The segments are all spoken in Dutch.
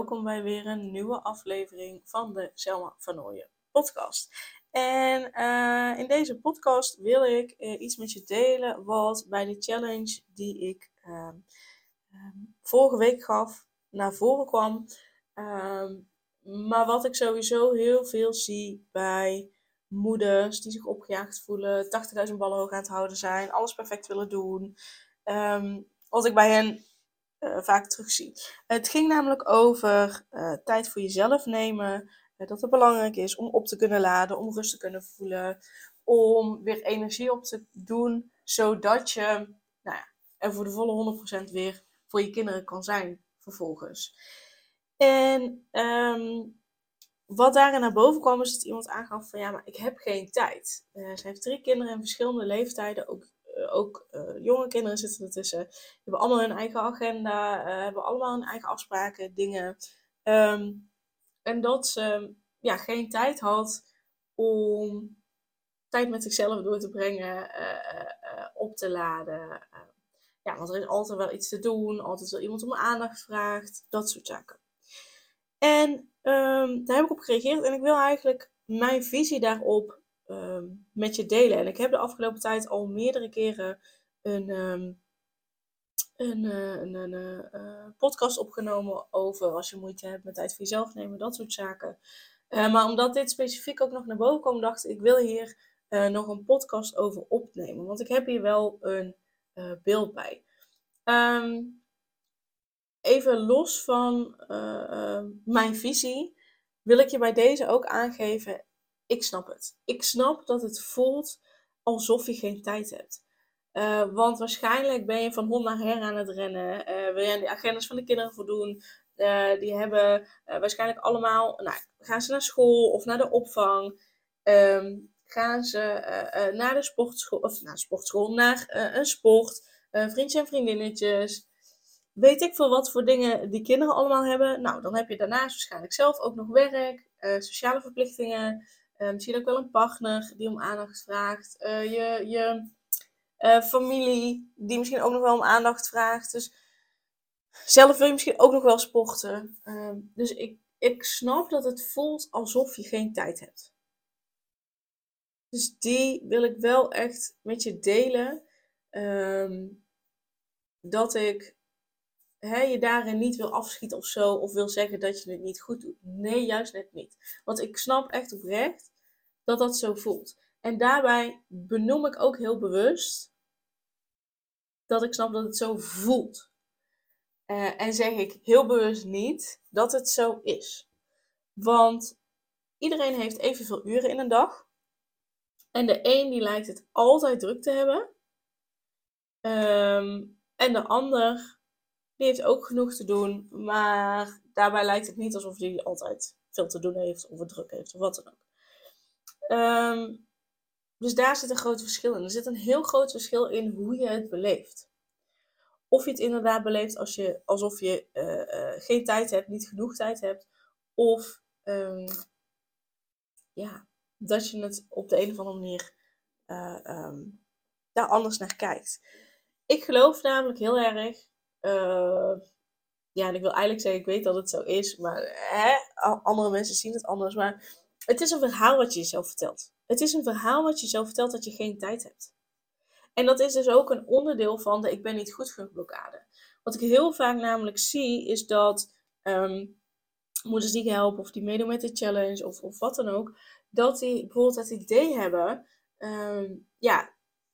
Welkom bij weer een nieuwe aflevering van de Selma van Nooyen podcast. En uh, in deze podcast wil ik uh, iets met je delen wat bij de challenge die ik uh, vorige week gaf naar voren kwam. Ehm, maar wat ik sowieso heel veel zie bij moeders die zich opgejaagd voelen, 80.000 ballen hoog aan het houden zijn, alles perfect willen doen. Wat ik bij hen uh, vaak terugzie. Het ging namelijk over uh, tijd voor jezelf nemen. Uh, dat het belangrijk is om op te kunnen laden, om rust te kunnen voelen, om weer energie op te doen, zodat je nou ja, er voor de volle 100% weer voor je kinderen kan zijn vervolgens. En um, wat daarin naar boven kwam, is dat iemand aangaf van ja, maar ik heb geen tijd. ze heeft drie kinderen in verschillende leeftijden, ook eh, ook uh, jonge kinderen zitten ertussen. Die hebben allemaal hun eigen agenda, uh, hebben allemaal hun eigen afspraken, dingen. Um, en dat ze ja, geen tijd had om tijd met zichzelf door te brengen, op te laden. ja, want er is altijd wel iets te doen, altijd wel iemand om aandacht vraagt, dat soort zaken. En um, daar heb ik op gereageerd en ik wil eigenlijk mijn visie daarop Ehm, met je delen. En ik heb de afgelopen tijd al meerdere keren een, um, een, uh, een, een uh, podcast opgenomen over als je moeite hebt met tijd voor jezelf nemen, dat soort zaken. Maar omdat dit specifiek ook nog naar boven kwam, dacht ik, ik wil hier nog een podcast over opnemen. Want ik heb hier wel een beeld bij. Um, even los van mijn visie, wil ik je bij deze ook aangeven ik snap het. Ik snap dat het voelt alsof je geen tijd hebt. Uh, want waarschijnlijk ben je van hond naar her aan het rennen. Uh, wil je aan de agendas van de kinderen voldoen. Uh, die hebben waarschijnlijk allemaal. Nou, gaan ze naar school of naar de opvang? Um, gaan ze naar de sportschool? Of naar sportschool, naar een sport? vriendjes en vriendinnetjes. Weet ik veel wat voor dingen die kinderen allemaal hebben. Nou, dan heb je daarnaast waarschijnlijk zelf ook nog werk, sociale verplichtingen. Uh, misschien ook wel een partner die om aandacht vraagt. Uh, je je uh, familie die misschien ook nog wel om aandacht vraagt. Dus zelf wil je misschien ook nog wel sporten. Ehm, dus ik, ik snap dat het voelt alsof je geen tijd hebt. Dus die wil ik wel echt met je delen. Um, dat ik hè, je daarin niet wil afschieten of zo. Of wil zeggen dat je het niet goed doet. Nee, juist net niet. Want ik snap echt oprecht dat dat zo voelt. En daarbij benoem ik ook heel bewust dat ik snap dat het zo voelt. Uh, en zeg ik heel bewust niet dat het zo is. Want iedereen heeft evenveel uren in een dag. En de een die lijkt het altijd druk te hebben. Um, en de ander die heeft ook genoeg te doen. Maar daarbij lijkt het niet alsof hij altijd veel te doen heeft of het druk heeft of wat dan ook. Um, dus daar zit een groot verschil in. Er zit een heel groot verschil in hoe je het beleeft. Of je het inderdaad beleeft als je, alsof je uh, uh, geen tijd hebt, niet genoeg tijd hebt. Of um, ja, dat je het op de een of andere manier uh, um, daar anders naar kijkt. Ik geloof namelijk heel erg. Ja, en ik wil eigenlijk zeggen, ik weet dat het zo is. Maar hè, andere mensen zien het anders. Maar het is een verhaal wat je jezelf vertelt. Het is een verhaal wat je jezelf vertelt dat je geen tijd hebt. En dat is dus ook een onderdeel van de ik ben niet goed genoeg blokkade. Wat ik heel vaak namelijk zie is dat um, moeders die helpen of die meedoen met de challenge of, of wat dan ook, dat die bijvoorbeeld het idee hebben um, ja,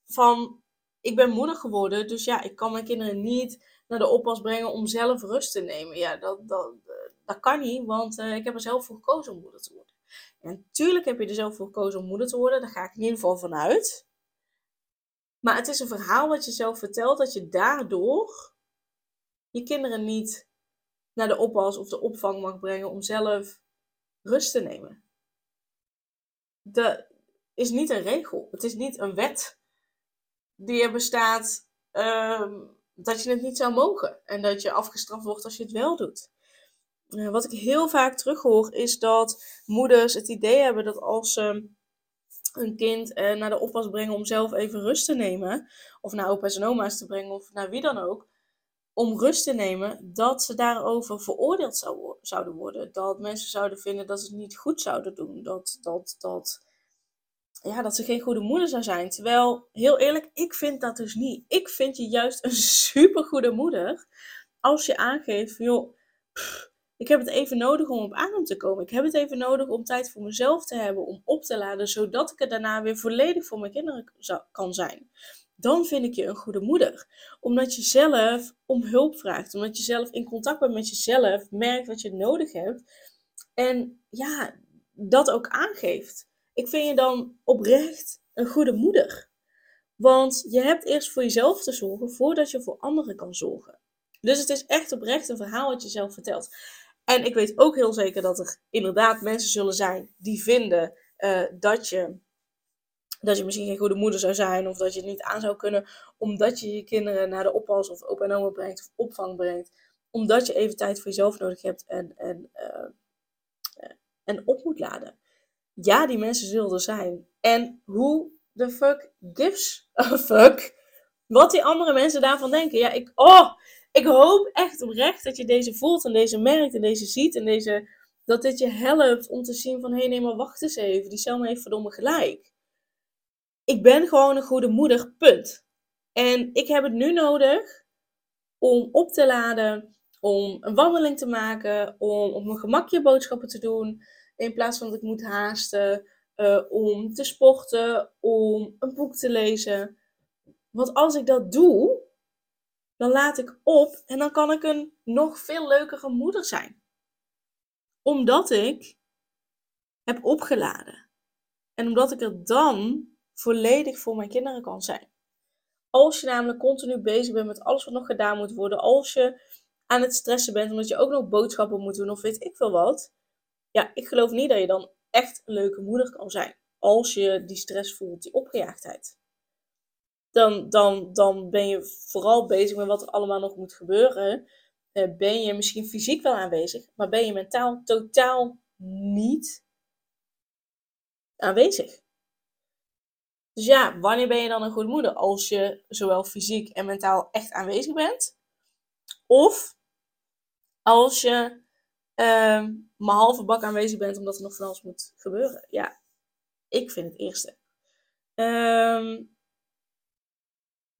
van ik ben moeder geworden, dus ja, ik kan mijn kinderen niet naar de oppas brengen om zelf rust te nemen. Ja, dat, dat, dat kan niet, want uh, ik heb er zelf voor gekozen om moeder te worden. En natuurlijk heb je er zelf voor gekozen om moeder te worden, daar ga ik in ieder geval vanuit. Maar het is een verhaal wat je zelf vertelt dat je daardoor je kinderen niet naar de oppas of de opvang mag brengen om zelf rust te nemen. Dat is niet een regel. Het is niet een wet die er bestaat ehm, dat je het niet zou mogen. En dat je afgestraft wordt als je het wel doet. Uh, wat ik heel vaak terughoor is dat moeders het idee hebben dat als ze een kind uh, naar de oppas brengen om zelf even rust te nemen, of naar opa's en oma's te brengen, of naar wie dan ook, om rust te nemen, dat ze daarover veroordeeld zou, zouden worden. Dat mensen zouden vinden dat ze het niet goed zouden doen. Dat, dat, dat, ja, dat ze geen goede moeder zou zijn. Terwijl, heel eerlijk, ik vind dat dus niet. Ik vind je juist een supergoede moeder als je aangeeft, joh, ik heb het even nodig om op adem te komen. Ik heb het even nodig om tijd voor mezelf te hebben, om op te laden, zodat ik er daarna weer volledig voor mijn kinderen kan zijn dan vind ik je een goede moeder. Omdat je zelf om hulp vraagt, omdat je zelf in contact bent met jezelf, merkt wat je nodig hebt en ja, dat ook aangeeft. Ik vind je dan oprecht een goede moeder. Want je hebt eerst voor jezelf te zorgen voordat je voor anderen kan zorgen. Dus het is echt oprecht een verhaal wat je zelf vertelt. En ik weet ook heel zeker dat er inderdaad mensen zullen zijn die vinden uh, dat je dat je misschien geen goede moeder zou zijn of dat je het niet aan zou kunnen omdat je je kinderen naar de oppas of opa en oma brengt of opvang brengt. Omdat je even tijd voor jezelf nodig hebt en, en, uh, en op moet laden. Ja, die mensen zullen er zijn. En hoe de fuck gives a fuck wat die andere mensen daarvan denken. Ja, ik, oh, ik hoop echt oprecht dat je deze voelt en deze merkt en deze ziet en deze, dat dit je helpt om te zien van hé hey, nee maar wacht eens even, die Selma heeft verdomme gelijk ik ben gewoon een goede moeder, punt. En ik heb het nu nodig om op te laden, om een wandeling te maken, om op mijn gemakje boodschappen te doen, in plaats van dat ik moet haasten, uh, om te sporten, om een boek te lezen. Want als ik dat doe, dan laat ik op en dan kan ik een nog veel leukere moeder zijn. Omdat ik heb opgeladen. En omdat ik er dan volledig voor mijn kinderen kan zijn. Als je namelijk continu bezig bent met alles wat nog gedaan moet worden, als je aan het stressen bent omdat je ook nog boodschappen moet doen of weet ik veel wat, ja, ik geloof niet dat je dan echt een leuke moeder kan zijn. Als je die stress voelt, die opgejaagdheid. Dan, dan, dan ben je vooral bezig met wat er allemaal nog moet gebeuren. Eh, ben je misschien fysiek wel aanwezig, maar ben je mentaal totaal niet aanwezig. Dus ja, wanneer ben je dan een goede moeder? Als je zowel fysiek en mentaal echt aanwezig bent. Of als je uh, maar halve bak aanwezig bent omdat er nog van alles moet gebeuren. Ja, ik vind het eerste. Um,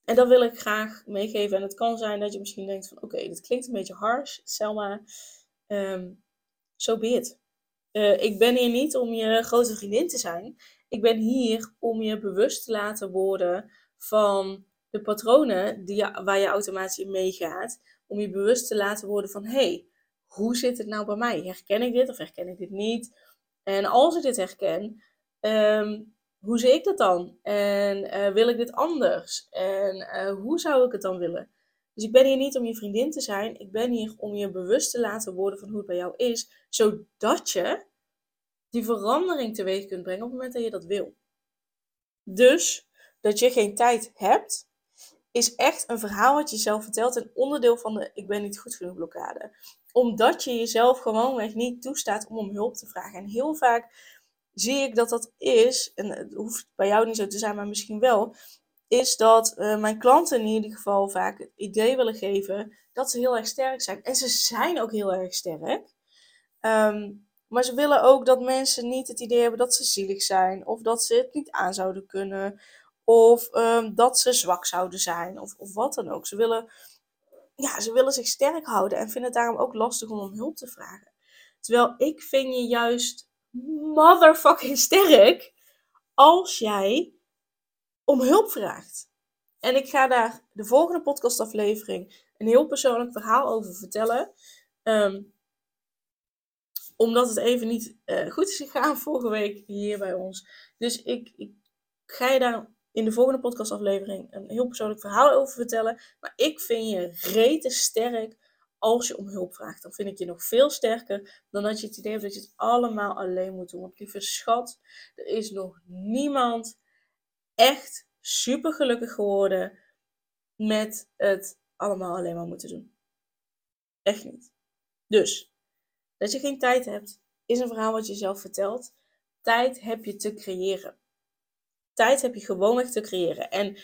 en dat wil ik graag meegeven. En het kan zijn dat je misschien denkt van oké, dit klinkt een beetje harsh, Selma. Um, so be. Uh, ik ben hier niet om je grote vriendin te zijn. Ik ben hier om je bewust te laten worden van de patronen die waar je automatisch in meegaat. Om je bewust te laten worden van, hé, hey, hoe zit het nou bij mij? Herken ik dit of herken ik dit niet? En als ik dit herken, um, hoe zie ik dat dan? En uh, wil ik dit anders? En uh, hoe zou ik het dan willen? Dus ik ben hier niet om je vriendin te zijn. Ik ben hier om je bewust te laten worden van hoe het bij jou is. Zodat je die verandering teweeg kunt brengen op het moment dat je dat wil. Dus dat je geen tijd hebt, is echt een verhaal wat je zelf vertelt en onderdeel van de ik ben niet goed genoeg blokkade. Omdat je jezelf gewoonweg niet toestaat om om hulp te vragen. En heel vaak zie ik dat dat is, en het hoeft bij jou niet zo te zijn, maar misschien wel, is dat uh, mijn klanten in ieder geval vaak het idee willen geven dat ze heel erg sterk zijn. En ze zijn ook heel erg sterk. Um, maar ze willen ook dat mensen niet het idee hebben dat ze zielig zijn. Of dat ze het niet aan zouden kunnen. Of um, dat ze zwak zouden zijn. Of, of wat dan ook. Ze willen, ja, ze willen zich sterk houden. En vinden het daarom ook lastig om om hulp te vragen. Terwijl ik vind je juist motherfucking sterk. Als jij om hulp vraagt. En ik ga daar de volgende podcastaflevering een heel persoonlijk verhaal over vertellen. Um, omdat het even niet uh, goed is gegaan vorige week hier bij ons. Dus ik, ik ga je daar in de volgende podcastaflevering een heel persoonlijk verhaal over vertellen. Maar ik vind je rete sterk als je om hulp vraagt. Dan vind ik je nog veel sterker dan dat je het idee hebt dat je het allemaal alleen moet doen. Want lieve schat, er is nog niemand echt super gelukkig geworden met het allemaal alleen maar moeten doen. Echt niet. Dus, dat je geen tijd hebt, is een verhaal wat je zelf vertelt. Tijd heb je te creëren. Tijd heb je gewoonweg te creëren. En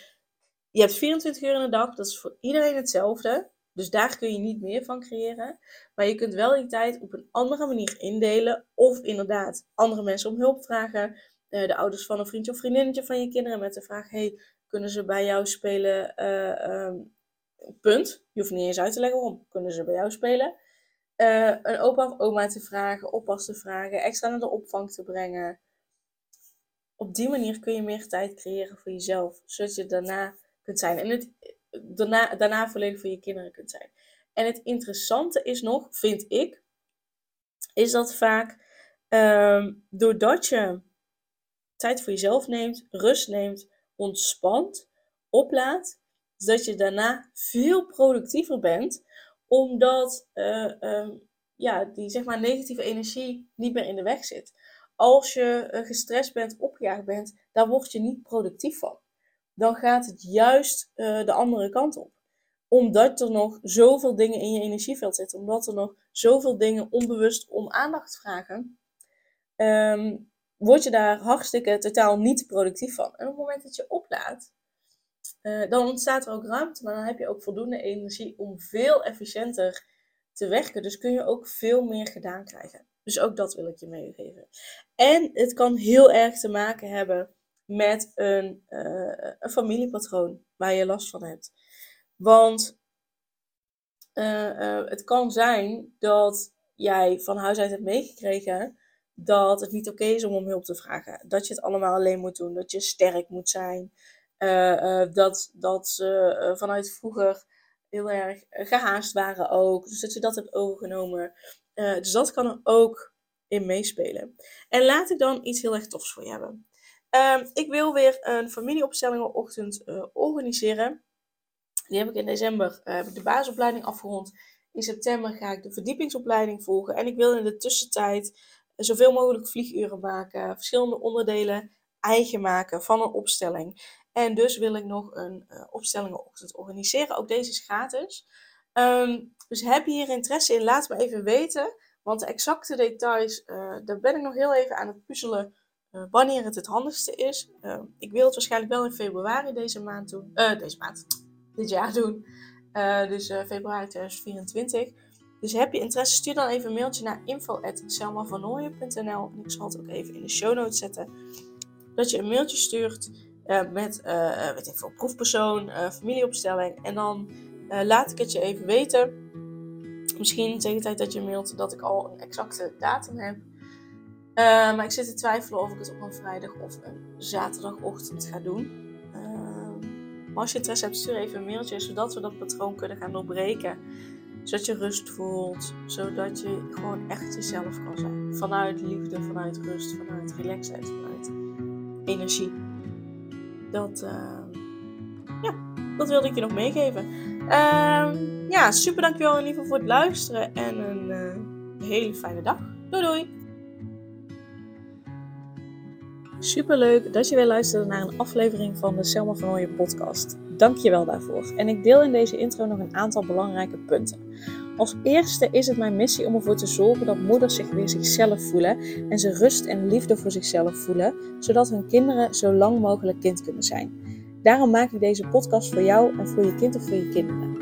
je hebt 24 uur in de dag, dat is voor iedereen hetzelfde. Dus daar kun je niet meer van creëren. Maar je kunt wel die tijd op een andere manier indelen. Of inderdaad andere mensen om hulp vragen. Eh, de ouders van een vriendje of vriendinnetje van je kinderen met de vraag: hey, kunnen ze bij jou spelen? Uh, um, punt. Je hoeft niet eens uit te leggen waarom. Kunnen ze bij jou spelen? Uh, een opa of oma te vragen, oppas te vragen, extra naar de opvang te brengen. Op die manier kun je meer tijd creëren voor jezelf, zodat je daarna kunt zijn. En het, daarna, daarna volledig voor je kinderen kunt zijn. En het interessante is nog, vind ik, is dat vaak um, doordat je tijd voor jezelf neemt, rust neemt, ontspant, oplaat, dat je daarna veel productiever bent, omdat uh, um, ja, die zeg maar, negatieve energie niet meer in de weg zit. Als je uh, gestrest bent, opgejaagd bent, daar word je niet productief van. Dan gaat het juist uh, de andere kant op. Omdat er nog zoveel dingen in je energieveld zitten. Omdat er nog zoveel dingen onbewust om aandacht vragen. Um, word je daar hartstikke totaal niet productief van. En op het moment dat je oplaat, uh, dan ontstaat er ook ruimte, maar dan heb je ook voldoende energie om veel efficiënter te werken. Dus kun je ook veel meer gedaan krijgen. Dus ook dat wil ik je meegeven. En het kan heel erg te maken hebben met een, uh, een familiepatroon waar je last van hebt. Want uh, het kan zijn dat jij van huis uit hebt meegekregen dat het niet oké is om om hulp te vragen. Dat je het allemaal alleen moet doen. Dat je sterk moet zijn. Dat, dat ze vanuit vroeger heel erg gehaast waren ook. Dus dat je dat hebt overgenomen. Dus dat kan er ook in meespelen. En laat ik dan iets heel erg tofs voor je hebben. Ehm, ik wil weer een familieopstellingenochtend organiseren. Die heb ik in december heb ik de basisopleiding afgerond. In september ga ik de verdiepingsopleiding volgen. En ik wil in de tussentijd zoveel mogelijk vlieguren maken, verschillende onderdelen eigen maken van een opstelling. En dus wil ik nog een uh, opstellingenochtend organiseren. Ook deze is gratis. Um, dus heb je hier interesse in, laat me even weten. Want de exacte details, uh, daar ben ik nog heel even aan het puzzelen uh, wanneer het het handigste is. Uh, ik wil het waarschijnlijk wel in februari deze maand doen. deze maand, dit jaar doen. dus februari 2024. Dus heb je interesse, stuur dan even een mailtje naar info.selmavernooien.nl En ik zal het ook even in de show notes zetten. Dat je een mailtje stuurt met weet ik veel, proefpersoon, familieopstelling. En dan laat ik het je even weten. Misschien tegen de tijd dat je mailt dat ik al een exacte datum heb. maar ik zit te twijfelen of ik het op een vrijdag of een zaterdagochtend ga doen. maar als je interesse hebt, stuur even een mailtje zodat we dat patroon kunnen gaan doorbreken zodat je rust voelt. Zodat je gewoon echt jezelf kan zijn. Vanuit liefde, vanuit rust, vanuit relaxheid, vanuit energie. Dat, uh, ja, dat wilde ik je nog meegeven. Uh, ja, super dankjewel in ieder geval voor het luisteren. En een uh, hele fijne dag. Doei doei! Super leuk dat je weer luisterde naar een aflevering van de Selma van Ooyen podcast. Dank je wel daarvoor. En ik deel in deze intro nog een aantal belangrijke punten. Als eerste is het mijn missie om ervoor te zorgen dat moeders zich weer zichzelf voelen en ze rust en liefde voor zichzelf voelen, zodat hun kinderen zo lang mogelijk kind kunnen zijn. Daarom maak ik deze podcast voor jou en voor je kind of voor je kinderen.